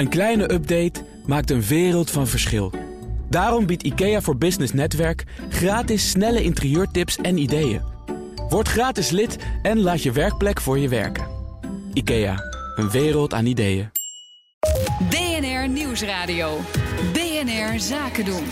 Een kleine update maakt een wereld van verschil. Daarom biedt IKEA voor Business Netwerk gratis snelle interieurtips en ideeën. Word gratis lid en laat je werkplek voor je werken. IKEA, een wereld aan ideeën. BNR Nieuwsradio. BNR Zaken doen.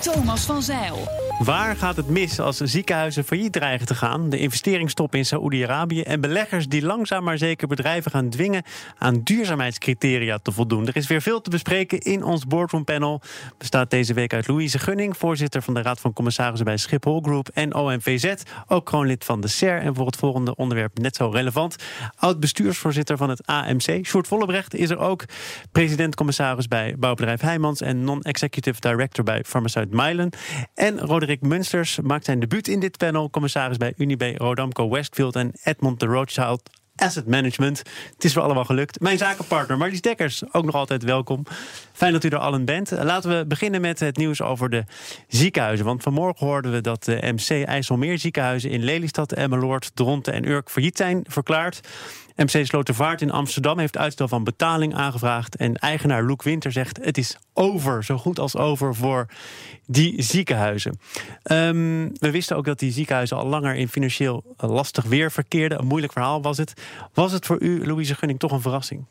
Thomas van Zeil. Waar gaat het mis als ziekenhuizen failliet dreigen te gaan? De investeringstop in Saoedi-Arabië en beleggers die langzaam maar zeker bedrijven gaan dwingen aan duurzaamheidscriteria te voldoen. Er is weer veel te bespreken in ons boardroom panel. Bestaat deze week uit Louise Gunning, voorzitter van de Raad van Commissarissen bij Schiphol Group en OMVZ. Ook kroonlid van de SER en voor het volgende onderwerp net zo relevant. Oud bestuursvoorzitter van het AMC. Sjoerd Vollebrecht is er ook. President-commissaris bij bouwbedrijf Heijmans en non-executive director bij Farmaceut Mylan. En Roderick Munsters maakt zijn debuut in dit panel. Commissaris bij Unibe, Rodamco Westfield en Edmond de Rothschild Asset Management. Het is voor allemaal gelukt. Mijn zakenpartner Marlies Dekkers, ook nog altijd welkom. Fijn dat u er allen bent. Laten we beginnen met het nieuws over de ziekenhuizen. Want vanmorgen hoorden we dat de MC IJsselmeer ziekenhuizen in Lelystad, Emmeloord, Dronten en Urk failliet zijn verklaard. MC Slotervaart in Amsterdam heeft uitstel van betaling aangevraagd. En eigenaar Loek Winter zegt: het is over, zo goed als over voor die ziekenhuizen. Ehm, we wisten ook dat die ziekenhuizen al langer in financieel lastig weer verkeerden. Een moeilijk verhaal was het. Was het voor u, Louise Gunning, toch een verrassing?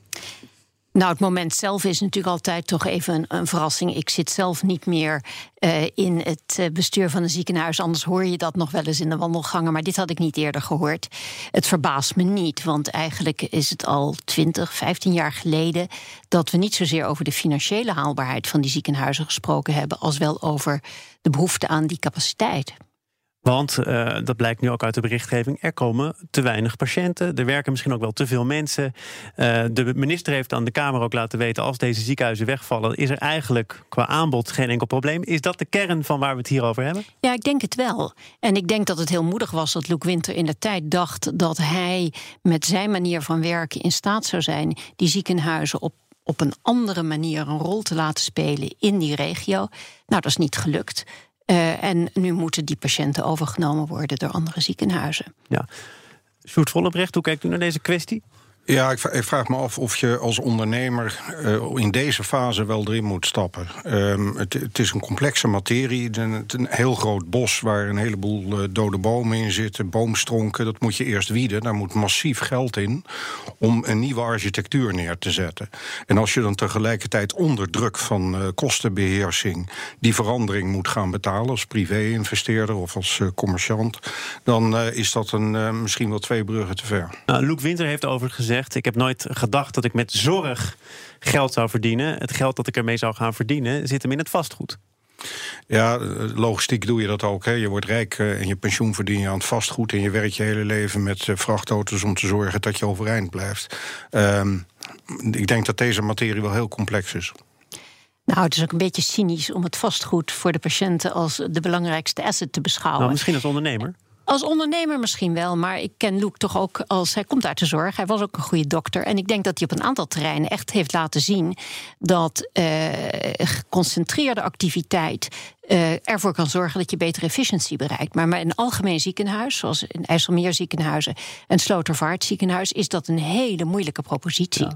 Nou, het moment zelf is natuurlijk altijd toch even een, verrassing. Ik zit zelf niet meer uh, in het uh, bestuur van een ziekenhuis. Anders hoor je dat nog wel eens in de wandelgangen. Maar dit had ik niet eerder gehoord. Het verbaast me niet, want eigenlijk is het al 20, 15 jaar geleden dat we niet zozeer over de financiële haalbaarheid van die ziekenhuizen gesproken hebben, als wel over de behoefte aan die capaciteit. Want uh, dat blijkt nu ook uit de berichtgeving. Er komen te weinig patiënten. Er werken misschien ook wel te veel mensen. Uh, de minister heeft aan de Kamer ook laten weten. als deze ziekenhuizen wegvallen. is er eigenlijk qua aanbod geen enkel probleem. Is dat de kern van waar we het hier over hebben? Ja, ik denk het wel. En ik denk dat het heel moedig was dat Loek Winter in de tijd dacht. dat hij met zijn manier van werken in staat zou zijn. die ziekenhuizen op op een andere manier een rol te laten spelen in die regio. Nou, dat is niet gelukt. Uh, en nu moeten die patiënten overgenomen worden door andere ziekenhuizen. Ja. Sjoerd Vollebrecht, hoe kijkt u naar deze kwestie? Ja, ik, vraag me af of je als ondernemer uh, in deze fase wel erin moet stappen. Um, het, het, is een complexe materie. Het een heel groot bos waar een heleboel uh, dode bomen in zitten, boomstronken. Dat moet je eerst wieden. Daar moet massief geld in om een nieuwe architectuur neer te zetten. En als je dan tegelijkertijd onder druk van uh, kostenbeheersing die verandering moet gaan betalen als privé-investeerder of als commerciant, dan is dat een, misschien wel twee bruggen te ver. Nou, Luc Winter heeft overigens gezegd ik heb nooit gedacht dat ik met zorg geld zou verdienen. Het geld dat ik ermee zou gaan verdienen zit hem in het vastgoed. Ja, logistiek doe je dat ook. Hè. Je wordt rijk eh, en je pensioen verdien je aan het vastgoed... en je werkt je hele leven met eh, vrachtauto's om te zorgen dat je overeind blijft. Uh, ik denk dat deze materie wel heel complex is. Nou, het is ook een beetje cynisch om het vastgoed voor de patiënten als de belangrijkste asset te beschouwen. Nou, misschien als ondernemer. Als ondernemer misschien wel, maar ik ken Luke toch ook als hij komt uit de zorg. Hij was ook een goede dokter. En ik denk dat hij op een aantal terreinen echt heeft laten zien dat uh, geconcentreerde activiteit uh, ervoor kan zorgen dat je betere efficiëntie bereikt. Maar bij een algemeen ziekenhuis, zoals in IJsselmeer ziekenhuizen en Slotervaart ziekenhuis, is dat een hele moeilijke propositie.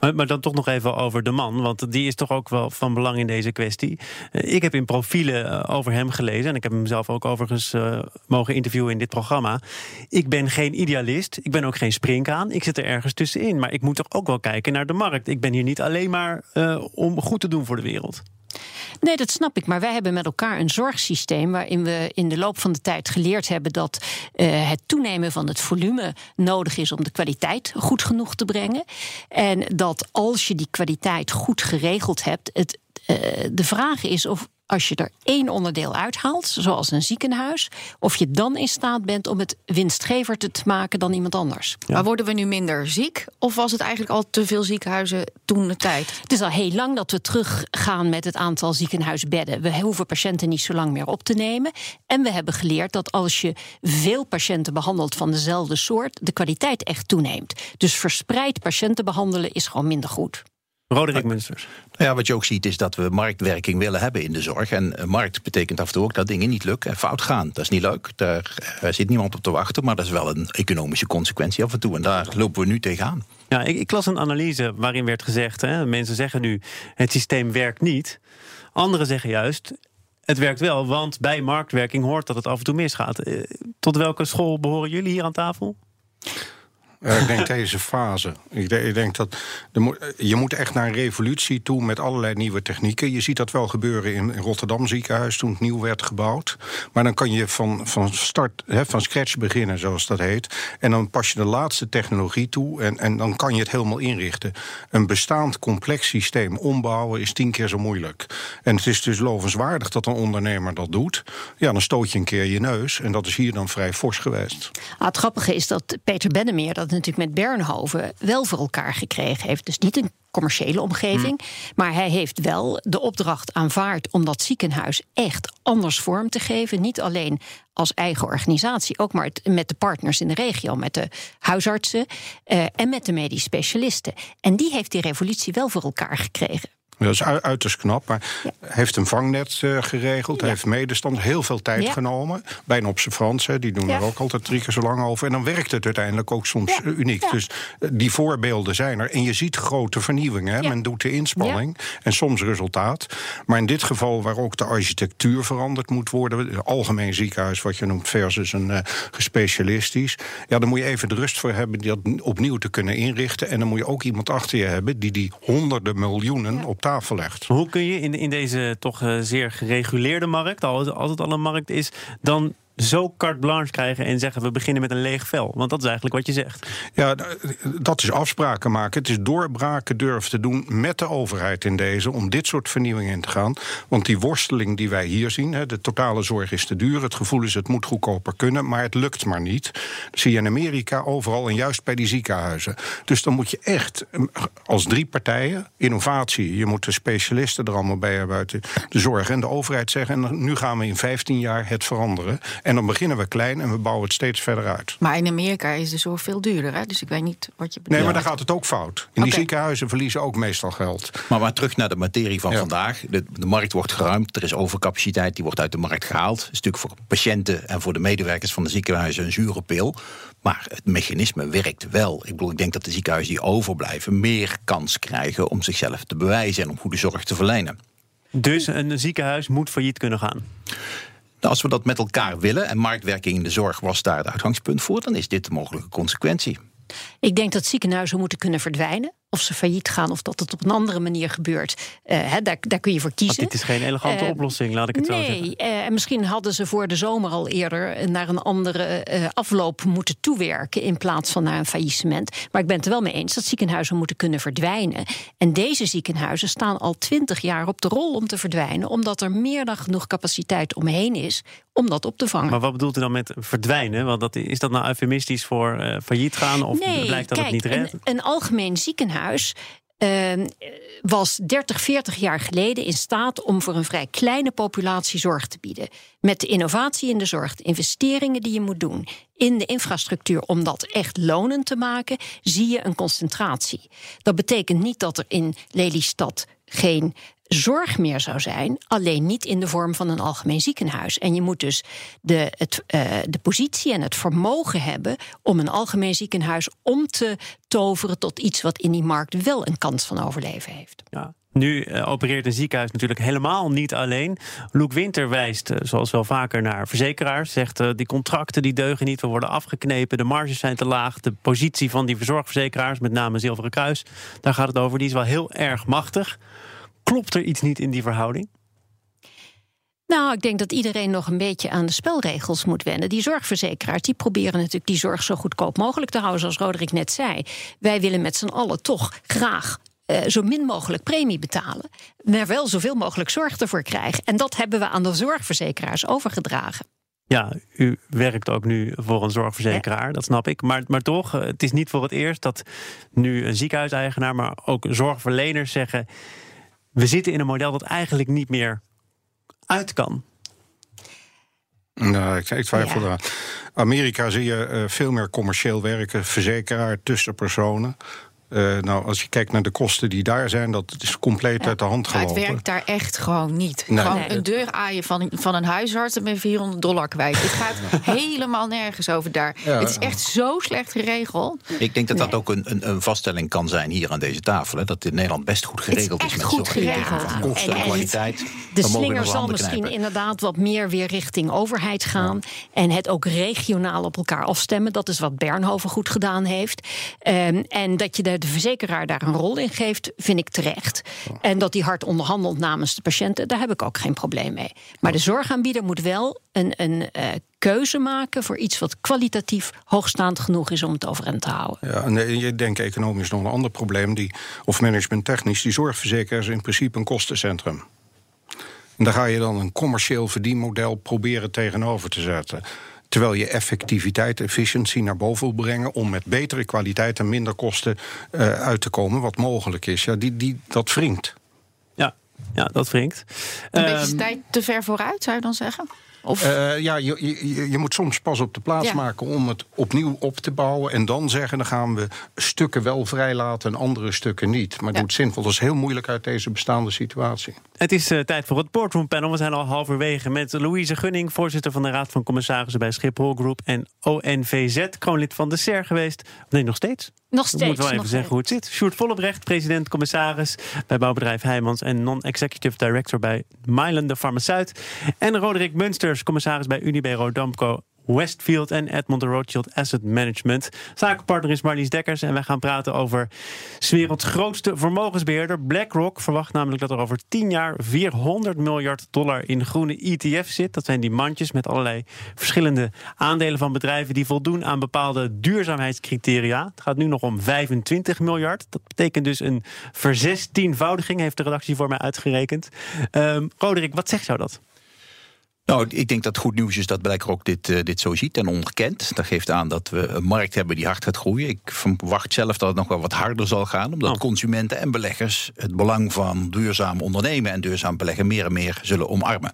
Maar, dan toch nog even over de man, want die is toch ook wel van belang in deze kwestie. Uh, ik heb in profielen uh, over hem gelezen en ik heb hem zelf ook overigens mogen interviewen in dit programma. Ik ben geen idealist, ik ben ook geen springkaan, ik zit er ergens tussenin. Maar ik moet toch ook wel kijken naar de markt. Ik ben hier niet alleen maar om goed te doen voor de wereld. Nee, dat snap ik. Maar wij hebben met elkaar een zorgsysteem waarin we in de loop van de tijd geleerd hebben dat uh, het toenemen van het volume nodig is om de kwaliteit goed genoeg te brengen. En dat als je die kwaliteit goed geregeld hebt, het, uh, de vraag is of als je er één onderdeel uithaalt, zoals een ziekenhuis, of je dan in staat bent om het winstgever te maken dan iemand anders. Maar worden we nu minder ziek? Of was het eigenlijk al te veel ziekenhuizen toen de tijd? Het is al heel lang dat we teruggaan met het aantal ziekenhuisbedden. We hoeven patiënten niet zo lang meer op te nemen. En we hebben geleerd dat als je veel patiënten behandelt van dezelfde soort, de kwaliteit echt toeneemt. Dus verspreid patiënten behandelen is gewoon minder goed. Roderick Munsters. Ja, wat je ook ziet is dat we marktwerking willen hebben in de zorg. En eh, markt betekent af en toe ook dat dingen niet lukken en fout gaan. Dat is niet leuk, daar eh, zit niemand op te wachten... maar dat is wel een economische consequentie af en toe. En daar lopen we nu tegenaan. Ja, ik, ik las een analyse waarin werd gezegd... Hè, mensen zeggen nu, het systeem werkt niet. Anderen zeggen juist, het werkt wel, want bij marktwerking hoort dat het af en toe misgaat. Eh, Tot welke school behoren jullie hier aan tafel? Eh, ik denk deze fase. Ik, ik denk dat je moet echt naar een revolutie toe met allerlei nieuwe technieken. Je ziet dat wel gebeuren in, Rotterdam ziekenhuis toen het nieuw werd gebouwd. Maar dan kan je van, van start, van scratch beginnen, zoals dat heet. En dan pas je de laatste technologie toe en, en dan kan je het helemaal inrichten. Een bestaand complex systeem ombouwen is tien keer zo moeilijk. En het is dus lovenswaardig dat een ondernemer dat doet. Ja, dan stoot je een keer je neus. En dat is hier dan vrij fors geweest. Ah, het grappige is dat Peter Bennemeer dat natuurlijk met Bernhoven wel voor elkaar gekregen heeft. Dus niet een commerciële omgeving. Maar hij heeft wel de opdracht aanvaard om dat ziekenhuis echt anders vorm te geven. Niet alleen als eigen organisatie, ook maar met de partners in de regio, met de huisartsen eh, en met de medisch specialisten. En die heeft die revolutie wel voor elkaar gekregen. Dat is ui- uiterst knap. Maar Ja. heeft een vangnet eh, geregeld. Heeft medestanders heel veel tijd Ja. genomen. Bij een observants, hè, die doen er ook altijd drie keer zo lang over. En dan werkt het uiteindelijk ook soms eh, uniek. Dus eh, die voorbeelden zijn er. En je ziet grote vernieuwingen. Hè. Men doet de inspanning en soms resultaat. Maar in dit geval, waar ook de architectuur veranderd moet worden. Een algemeen ziekenhuis, wat je noemt, versus een gespecialistisch. Ja, dan moet je even de rust voor hebben die dat opnieuw te kunnen inrichten. En dan moet je ook iemand achter je hebben die die honderden miljoenen op tafel legt. Hoe kun je in, in deze toch eh, zeer gereguleerde markt, al- als het al een markt is, dan zo carte blanche krijgen en zeggen we beginnen met een leeg vel? Want dat is eigenlijk wat je zegt. Ja, dat is afspraken maken. Het is doorbraken durven te doen met de overheid in deze... om dit soort vernieuwingen in te gaan. Want die worsteling die wij hier zien... De totale zorg is te duur. Het gevoel is het moet goedkoper kunnen, maar het lukt maar niet. Dat zie je in Amerika overal en juist bij die ziekenhuizen. Dus dan moet je echt als drie partijen... innovatie, je moet de specialisten er allemaal bij hebben... de zorg en de overheid zeggen... en nu gaan we in 15 jaar het veranderen. En dan beginnen we klein en we bouwen het steeds verder uit. Maar in Amerika is de zorg veel duurder, hè? dus ik weet niet wat je bedoelt. Nee, maar daar gaat het ook fout. In die ziekenhuizen verliezen ook meestal geld. Maar, maar terug naar de materie van Ja. vandaag. De, de markt wordt geruimd, er is overcapaciteit, die wordt uit de markt gehaald. Dat is natuurlijk voor patiënten en voor de medewerkers van de ziekenhuizen een zure pil. Maar het mechanisme werkt wel. Ik bedoel, ik denk dat de ziekenhuizen die overblijven meer kans krijgen om zichzelf te bewijzen en om goede zorg te verlenen. Dus een ziekenhuis moet failliet kunnen gaan. Nou, als we dat met elkaar willen, en marktwerking in de zorg was daar het uitgangspunt voor, dan is dit de mogelijke consequentie. Ik denk dat ziekenhuizen moeten kunnen verdwijnen. Of ze failliet gaan of dat het op een andere manier gebeurt. Eh, daar, daar kun je voor Want kiezen. dit is geen elegante Eh, oplossing, laat ik het zo zeggen. Nee, eh, en misschien hadden ze voor de zomer al eerder naar een andere afloop moeten toewerken in plaats van naar een faillissement. Maar ik ben het er wel mee eens dat ziekenhuizen moeten kunnen verdwijnen. En deze ziekenhuizen staan al twintig jaar op de rol om te verdwijnen, omdat er meer dan genoeg capaciteit omheen is om dat op te vangen. Maar wat bedoelt u dan met verdwijnen? Want dat, is dat nou eufemistisch voor failliet gaan? Of blijkt dat kijk, het niet redt? Een, een algemeen ziekenhuis eh, was 30, 40 jaar geleden in staat om voor een vrij kleine populatie zorg te bieden. Met de innovatie in de zorg, de investeringen die je moet doen in de infrastructuur om dat echt lonend te maken, zie je een concentratie. Dat betekent niet dat er in Lelystad geen zorg meer zou zijn, alleen niet in de vorm van een algemeen ziekenhuis. En je moet dus de, het, eh, de positie en het vermogen hebben om een algemeen ziekenhuis om te toveren tot iets wat in die markt wel een kans van overleven heeft. Ja. Nu eh, opereert een ziekenhuis natuurlijk helemaal niet alleen. Loek Winter wijst, eh, zoals wel vaker, naar verzekeraars. Zegt die contracten die deugen niet, we worden afgeknepen, de marges zijn te laag. De positie van die verzorgverzekeraars, met name Zilveren Kruis, daar gaat het over, die is wel heel erg machtig. Klopt er iets niet in die verhouding? Nou, ik denk dat iedereen nog een beetje aan de spelregels moet wennen. Die zorgverzekeraars die proberen natuurlijk die zorg zo goedkoop mogelijk te houden, zoals Roderick net zei. Wij willen met z'n allen toch graag eh, zo min mogelijk premie betalen, maar wel zoveel mogelijk zorg ervoor krijgen. En dat hebben we aan de zorgverzekeraars overgedragen. Ja, u werkt ook nu voor een zorgverzekeraar, dat snap ik. Maar, maar toch, eh, het is niet voor het eerst dat nu een ziekenhuiseigenaar, maar ook zorgverleners zeggen: we zitten in een model dat eigenlijk niet meer uit kan. Nou, ik, ik twijfel Ja. eraan. Amerika zie je eh, veel meer commercieel werken, verzekeraar tussen personen. Uh, nou, als je kijkt naar de kosten die daar zijn, dat is compleet uit de hand gelopen. het werkt daar echt gewoon niet. Nee. Gewoon Nee. een deur aaien van, van een huisarts en ben je 400 dollar kwijt. Het gaat helemaal nergens over daar. Ja. Het is echt zo slecht geregeld. Ik denk dat dat ook een, een, een vaststelling kan zijn hier aan deze tafel. Hè, dat in Nederland best goed geregeld echt met goed zorg. geregeld. Van kosten En- kwaliteit. De slinger zal misschien knijpen. inderdaad wat meer weer richting overheid gaan. En het ook regionaal op elkaar afstemmen. Dat is wat Bernhoven goed gedaan heeft. Ehm, en dat je de, de verzekeraar daar een rol in geeft, vind ik terecht. En dat die hard onderhandelt namens de patiënten, daar heb ik ook geen probleem mee. Maar de zorgaanbieder moet wel een, een eh, keuze maken voor iets wat kwalitatief hoogstaand genoeg is om het overeind te houden. Ja, en eh, je denkt economisch nog een ander probleem, die, of managementtechnisch. Die zorgverzekeraar is in principe een kostencentrum. En daar ga je dan een commercieel verdienmodel proberen tegenover te zetten. Terwijl je effectiviteit, efficiëntie naar boven wil brengen om met betere kwaliteit en minder kosten eh, uit te komen, wat mogelijk is. Ja, die, die, dat wringt. Ja, ja dat wringt. Een Ehm, beetje tijd te ver vooruit, zou je dan zeggen? Of Eh, ja, je, je, je moet soms pas op de plaats Ja. maken om het opnieuw op te bouwen. En dan zeggen, dan gaan we stukken wel vrijlaten en andere stukken niet. Maar het Ja. moet zinvol. Dat is heel moeilijk uit deze bestaande situatie. Het is eh, tijd voor het Boardroom Panel. We zijn al halverwege met Louise Gunning, voorzitter van de Raad van Commissarissen bij Schiphol Group. En ONVZ, kroonlid van de SER geweest. Nee, nog steeds. Nog Ik steeds. moet wel even zeggen hoe het zit. Sjoerd Vollebrecht, president-commissaris bij bouwbedrijf Heijmans... en non-executive director bij Mylan de Farmaceut. En Roderick Munsters, commissaris bij Unibe Rodamco... Westfield en Edmond de Rothschild Asset Management. Zakenpartner is Marlies Dekkers en wij gaan praten over 's werelds grootste vermogensbeheerder. BlackRock verwacht namelijk dat er over 10 jaar 400 miljard dollar in groene ETF zit. Dat zijn die mandjes met allerlei verschillende aandelen van bedrijven die voldoen aan bepaalde duurzaamheidscriteria. Het gaat nu nog om 25 miljard. Dat betekent dus een verzestienvoudiging, heeft de redactie voor mij uitgerekend. Ehm Roderick, wat zegt jou dat? Nou, ik denk dat goed nieuws is dat BlackRock dit, eh, dit zo ziet en ongekend. Dat geeft aan dat we een markt hebben die hard gaat groeien. Ik verwacht zelf dat het nog wel wat harder zal gaan, omdat Oh. consumenten en beleggers het belang van duurzaam ondernemen en duurzaam beleggen meer en meer zullen omarmen.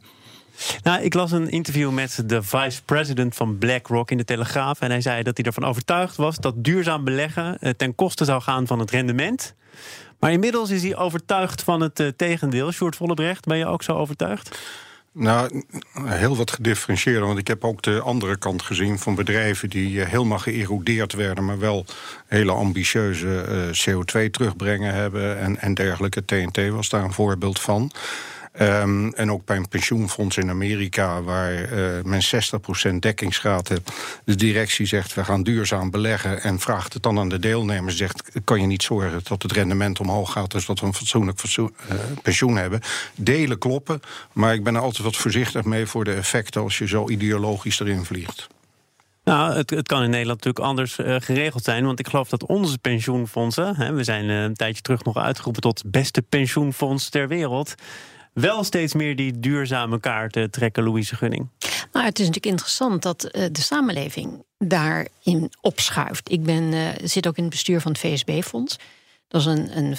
Nou, ik las een interview met de vice-president van BlackRock in de Telegraaf. En hij zei dat hij ervan overtuigd was dat duurzaam beleggen eh, ten koste zou gaan van het rendement. Maar inmiddels is hij overtuigd van het eh, tegendeel. Sjoerd Vollebrecht, ben je ook zo overtuigd? Nou, heel wat gedifferentieerd. Want ik heb ook de andere kant gezien van bedrijven die eh, helemaal geërodeerd werden, maar wel hele ambitieuze eh, CO2 terugbrengen hebben en, en dergelijke. TNT was daar een voorbeeld van. Ehm, en ook bij een pensioenfonds in Amerika, waar eh, men 60% dekkingsgraad heeft. De directie zegt: we gaan duurzaam beleggen. En vraagt het dan aan de deelnemers: zegt, kan je niet zorgen dat het rendement omhoog gaat, dus dat we een fatsoenlijk fatsoen- eh, pensioen hebben? Delen kloppen, maar ik ben er altijd wat voorzichtig mee voor de effecten als je zo ideologisch erin vliegt. Nou, het, het kan in Nederland natuurlijk anders eh, geregeld zijn. Want ik geloof dat onze pensioenfondsen. Hè, we zijn een tijdje terug nog uitgeroepen tot beste pensioenfonds ter wereld. Wel steeds meer die duurzame kaarten trekken, Louise Gunning. Nou, het is natuurlijk interessant dat eh, de samenleving daarin opschuift. Ik ben, eh, zit ook in het bestuur van het VSB-fonds. Dat is een, een,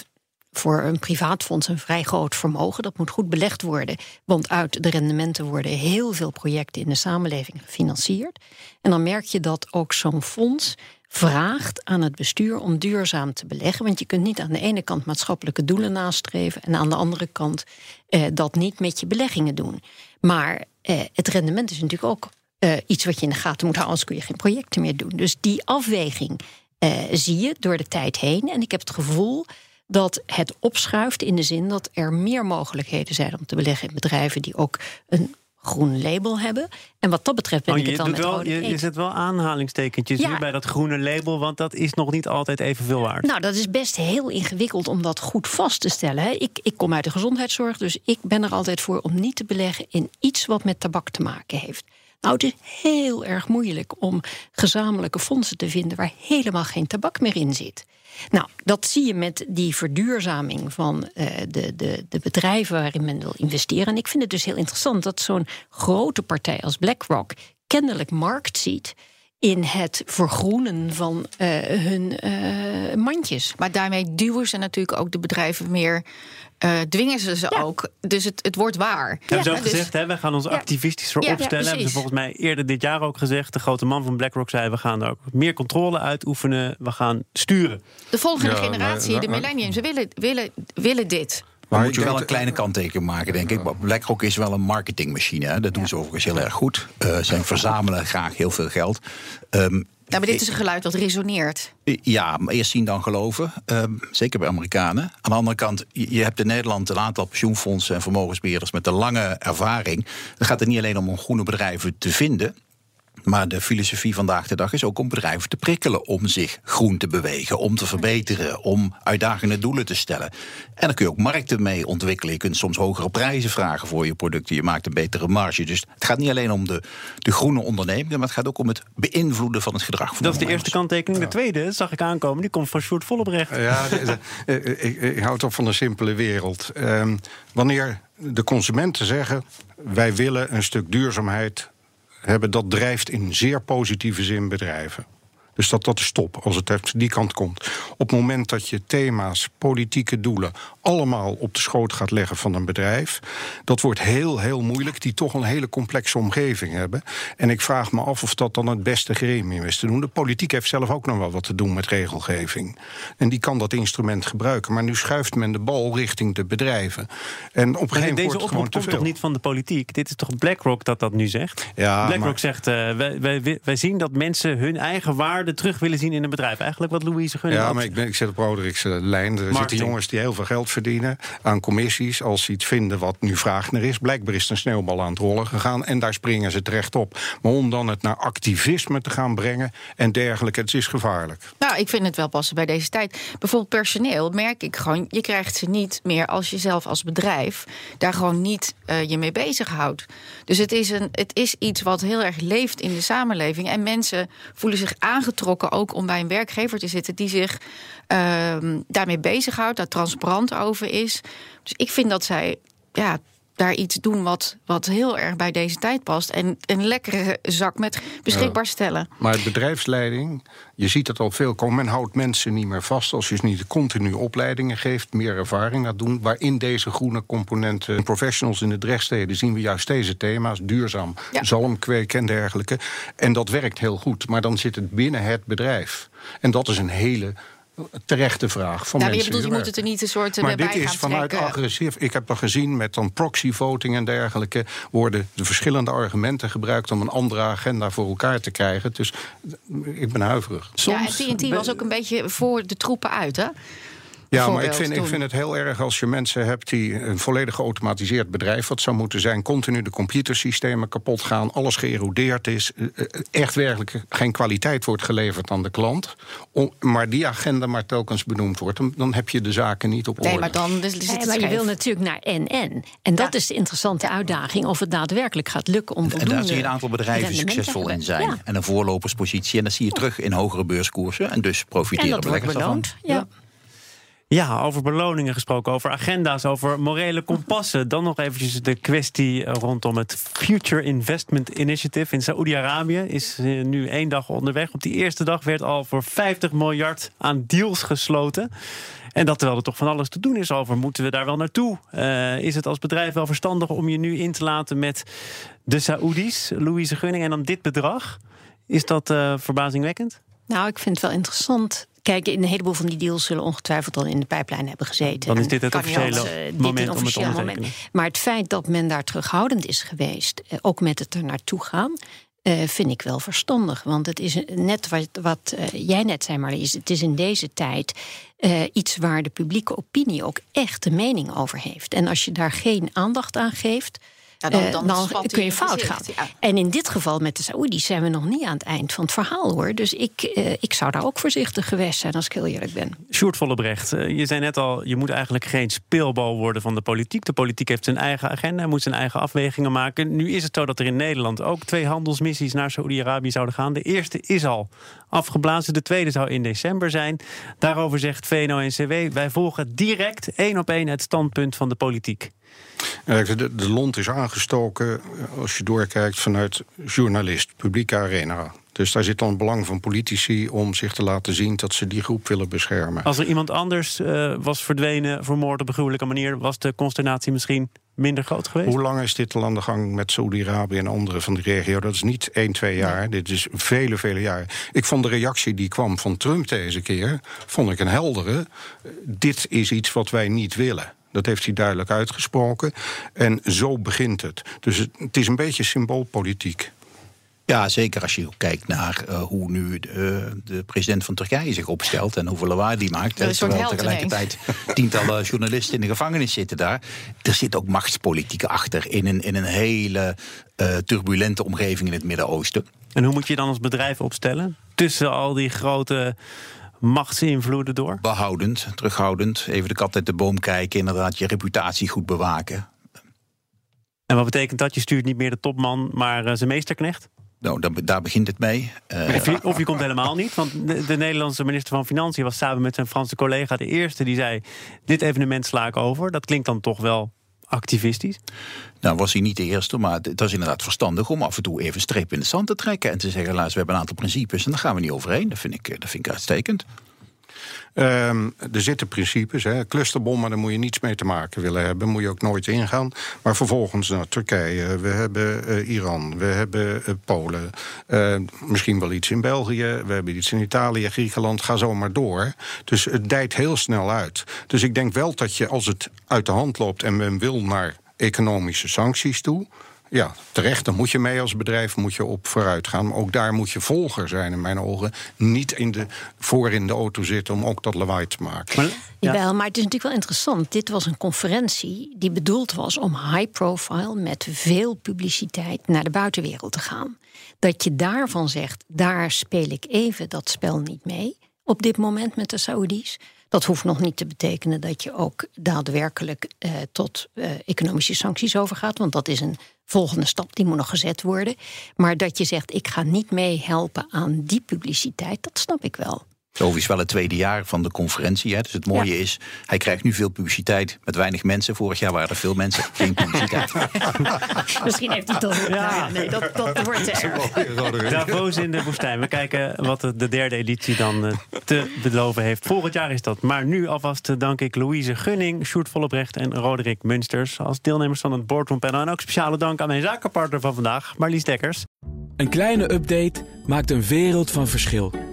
voor een privaat fonds een vrij groot vermogen. Dat moet goed belegd worden. Want uit de rendementen worden heel veel projecten in de samenleving gefinancierd. En dan merk je dat ook zo'n fonds vraagt aan het bestuur om duurzaam te beleggen. Want je kunt niet aan de ene kant maatschappelijke doelen nastreven en aan de andere kant eh, dat niet met je beleggingen doen. Maar eh, het rendement is natuurlijk ook eh, iets wat je in de gaten moet houden, anders kun je geen projecten meer doen. Dus die afweging eh, zie je door de tijd heen. En ik heb het gevoel dat het opschuift in de zin dat er meer mogelijkheden zijn om te beleggen in bedrijven die ook een groen label hebben. En wat dat betreft ben Oh, ik het dan met wel, je, je zet wel aanhalingstekentjes Ja. bij dat groene label, want dat is nog niet altijd evenveel waard. Nou, dat is best heel ingewikkeld om dat goed vast te stellen. Hè. Ik, ik kom uit de gezondheidszorg, dus ik ben er altijd voor om niet te beleggen in iets wat met tabak te maken heeft. Nou, het is heel erg moeilijk om gezamenlijke fondsen te vinden waar helemaal geen tabak meer in zit. Nou, dat zie je met die verduurzaming van eh, de, de, de bedrijven waarin men wil investeren. En ik vind het dus heel interessant dat zo'n grote partij als BlackRock kennelijk markt ziet in het vergroenen van uh, hun uh, mandjes. Maar daarmee duwen ze natuurlijk ook de bedrijven meer. Uh, dwingen ze ze ja. ook. Dus het, het wordt waar. Hebben ze ook dus, gezegd, hè, we gaan ons activistisch voor opstellen. Hebben ze volgens mij eerder dit jaar ook gezegd. De grote man van BlackRock zei, we gaan er ook meer controle uitoefenen. We gaan sturen. De volgende generatie, maar, maar, de millenniums, willen, willen, willen dit. Maar moet je wel een kleine kanttekening maken, denk ik. BlackRock is wel een marketingmachine. Hè? Dat doen ze overigens heel erg goed. Uh, ze verzamelen graag heel veel geld. Um, ja, maar dit is een geluid dat resoneert. Ja, maar eerst zien dan geloven. Um, zeker bij Amerikanen. Aan de andere kant, je hebt in Nederland een aantal pensioenfondsen en vermogensbeheerders met een lange ervaring. Het gaat er niet alleen om om groene bedrijven te vinden. Maar de filosofie vandaag de dag is ook om bedrijven te prikkelen om zich groen te bewegen, om te verbeteren, om uitdagende doelen te stellen. En dan kun je ook markten mee ontwikkelen. Je kunt soms hogere prijzen vragen voor je producten. Je maakt een betere marge. Dus het gaat niet alleen om de, de groene ondernemingen, maar het gaat ook om het beïnvloeden van het gedrag van Dat is de eerste kanttekening. De tweede zag ik aankomen, die komt van Sjoerd Vollebrecht. Ja, ik, ik, hou toch van een simpele wereld. Um, wanneer de consumenten zeggen: wij willen een stuk duurzaamheid hebben, dat drijft in zeer positieve zin bedrijven. Dus dat, dat is top als het uit die kant komt. Op het moment dat je thema's, politieke doelen allemaal op de schoot gaat leggen van een bedrijf, dat wordt heel, heel moeilijk, die toch een hele complexe omgeving hebben. En ik vraag me af of dat dan het beste gremium is te doen. De politiek heeft zelf ook nog wel wat te doen met regelgeving. En die kan dat instrument gebruiken. Maar nu schuift men de bal richting de bedrijven. En op een gegeven moment Deze oproep komt toch niet van de politiek? Dit is toch BlackRock dat dat nu zegt? Ja, BlackRock zegt, uh, wij, wij, wij zien dat mensen hun eigen waarde terug willen zien in een bedrijf. Eigenlijk wat Louise Gunning Ja, maar ik, ben, ik zit op Roderik's lijn. Er Marketing. zitten jongens die heel veel geld verdienen aan commissies. Als ze iets vinden wat nu vraag naar is. Blijkbaar is een sneeuwbal aan het rollen gegaan. En daar springen ze terecht op. Maar om dan het naar activisme te gaan brengen en dergelijke, het is gevaarlijk. Nou, ik vind het wel passen bij deze tijd. Bijvoorbeeld personeel merk ik gewoon, je krijgt ze niet meer als je zelf als bedrijf daar gewoon niet uh, je mee bezighoudt. Dus het is, een, het is iets wat heel erg leeft in de samenleving. En mensen voelen zich aangetrokken ook om bij een werkgever te zitten die zich uh, daarmee bezighoudt, daar transparant over is. Dus ik vind dat zij ja, daar iets doen wat, wat heel erg bij deze tijd past. En een lekkere zak met beschikbaar stellen. maar de bedrijfsleiding, je ziet het al veel komen. Men houdt mensen niet meer vast als je ze niet continu opleidingen geeft, meer ervaring laat doen. Waarin deze groene componenten, professionals in de drechtsteden, zien we juist deze thema's: duurzaam, ja. en dergelijke. En dat werkt heel goed. Maar dan zit het binnen het bedrijf. En dat is een hele terechte vraag van nou, mensen. Je bedoelt, je moet het er niet een soort Maar dit is vanuit agressief. Ik heb al gezien met dan proxy-voting en dergelijke... worden de verschillende argumenten gebruikt... om een andere agenda voor elkaar te krijgen. Dus ik ben huiverig. Soms ja, en TNT was ook een beetje voor de troepen uit, hè? Ja, maar ik vind, ik vind het heel erg als je mensen hebt die een volledig geautomatiseerd bedrijf, wat zou moeten zijn, continu de computersystemen kapot gaan, alles geërodeerd is, eh, eh, echt werkelijk geen kwaliteit wordt geleverd aan de klant, maar die agenda maar telkens benoemd wordt, dan, heb je de zaken niet op orde. Nee, maar dan dus nee, maar je wil natuurlijk naar NN. En dat is de interessante uitdaging, of het daadwerkelijk gaat lukken om En daar zie je een aantal bedrijven succesvol in zijn. En een voorloperspositie. En dat zie je terug in hogere beurskoersen. En dus profiteren beleggers daarvan. Ja. Ja, over beloningen gesproken, over agenda's, over morele kompassen. Dan nog eventjes de kwestie rondom het Future Investment Initiative in Saoedi-Arabië. Is eh, nu één dag onderweg. Op die eerste dag werd al voor 50 miljard aan deals gesloten. En dat terwijl er toch van alles te doen is over, moeten we daar wel naartoe? Uh, is het als bedrijf wel verstandig om je nu in te laten met de Saoedi's, Louise Gunning, en dan dit bedrag? Is dat uh, verbazingwekkend? Nou, ik vind het wel interessant Kijk, een heleboel van die deals zullen ongetwijfeld al in de pijplijn hebben gezeten. Dan is dit het officiële uh, moment om het moment. Maar het feit dat men daar terughoudend is geweest, uh, ook met het er naartoe gaan, uh, vind ik wel verstandig. Want het is net wat, wat jij net zei, Marlies. Het is in deze tijd iets waar de publieke opinie ook echt de mening over heeft. En als je daar geen aandacht aan geeft dan, dan, dan kun je fout gaan. En in dit geval met de Saoedi's zijn we nog niet aan het eind van het verhaal hoor. Dus ik, uh, ik zou daar ook voorzichtig geweest zijn als ik heel eerlijk ben. Sjoerd Vollebrecht, je zei net al, je moet eigenlijk geen speelbal worden van de politiek. De politiek heeft zijn eigen agenda, moet zijn eigen afwegingen maken. Nu is het zo dat er in Nederland ook twee handelsmissies naar Saoedi-Arabië zouden gaan. De eerste is al afgeblazen, de tweede zou in december zijn. Daarover zegt VNO-NCW, wij volgen direct één op één het standpunt van de politiek. De, de lont is aangestoken, als je doorkijkt, vanuit journalist, publieke arena. Dus daar zit dan het belang van politici om zich te laten zien dat ze die groep willen beschermen. Als er iemand anders uh, was verdwenen, vermoord op een gruwelijke manier, was de consternatie misschien minder groot geweest? Hoe lang is dit al aan de gang met Saudi-Arabië en andere van die regio? Dat is niet 1, 2 jaar. Dit is vele, vele jaren. Ik vond de reactie die kwam van Trump deze keer, vond ik een heldere. Dit is iets wat wij niet willen. Dat heeft hij duidelijk uitgesproken. En zo begint het. Dus het, is een beetje symboolpolitiek. Ja, zeker als je kijkt naar uh, hoe nu de, uh, de, president van Turkije zich opstelt en hoeveel lawaai die maakt. Er terwijl tegelijkertijd tientallen journalisten in de gevangenis zitten daar. Er zit ook machtspolitiek achter in een, in een hele uh, turbulente omgeving in het Midden-Oosten. En hoe moet je dan als bedrijf opstellen? Tussen al die grote machtsinvloeden door? Behoudend, terughoudend. Even de kat uit de boom kijken. Inderdaad, je reputatie goed bewaken. En wat betekent dat? Je stuurt niet meer de topman, maar uh, zijn meesterknecht? Nou, daar, daar, begint het mee. Uh, of, je, of, je, komt helemaal niet. Want de, de, Nederlandse minister van Financiën was samen met zijn Franse collega de eerste die zei: Dit evenement sla ik over. Dat klinkt dan toch wel activistisch? Nou, was hij niet de eerste, maar het is inderdaad verstandig om af en toe even een streep in de zand te trekken en te zeggen: laat, we hebben een aantal principes en daar gaan we niet overheen. Dat vind ik, dat vind ik uitstekend. Um, er zitten principes. Hè. Clusterbommen, daar moet je niets mee te maken willen hebben. Moet je ook nooit ingaan. Maar vervolgens naar Turkije. We hebben uh, Iran. We hebben uh, Polen. Uh, misschien wel iets in België. We hebben iets in Italië, Griekenland. Ga zo maar door. Dus het dijt heel snel uit. Dus ik denk wel dat je, als het uit de hand loopt... en men wil naar economische sancties toe ja, terecht, dan moet je mee als bedrijf moet je op vooruit gaan. Maar ook daar moet je volger zijn, in mijn ogen. Niet in de, voor in de auto zitten om ook dat lawaai te maken. Maar, ja. Jawel, maar het is natuurlijk wel interessant. Dit was een conferentie die bedoeld was om high profile... met veel publiciteit naar de buitenwereld te gaan. Dat je daarvan zegt, daar speel ik even dat spel niet mee... op dit moment met de Saoedi's. Dat hoeft nog niet te betekenen dat je ook daadwerkelijk eh, tot eh, economische sancties overgaat. Want dat is een volgende stap, die moet nog gezet worden. Maar dat je zegt, ik ga niet meehelpen aan die publiciteit, dat snap ik wel. Zo is wel het tweede jaar van de conferentie. Hè. Dus het mooie is, hij krijgt nu veel publiciteit met weinig mensen. Vorig jaar waren er veel mensen, geen publiciteit. Misschien heeft hij toch. Ja, nee, dat, dat wordt er. Davos in de woestijn. We kijken wat de derde editie dan eh, te beloven heeft. Volgend jaar is dat. Maar nu alvast dank ik Louise Gunning, Sjoerd Vollebrecht en Roderick Munsters als deelnemers van het Boardroom Panel. En ook speciale dank aan mijn zakenpartner van vandaag, Marlies Dekkers. Een kleine update maakt een wereld van verschil.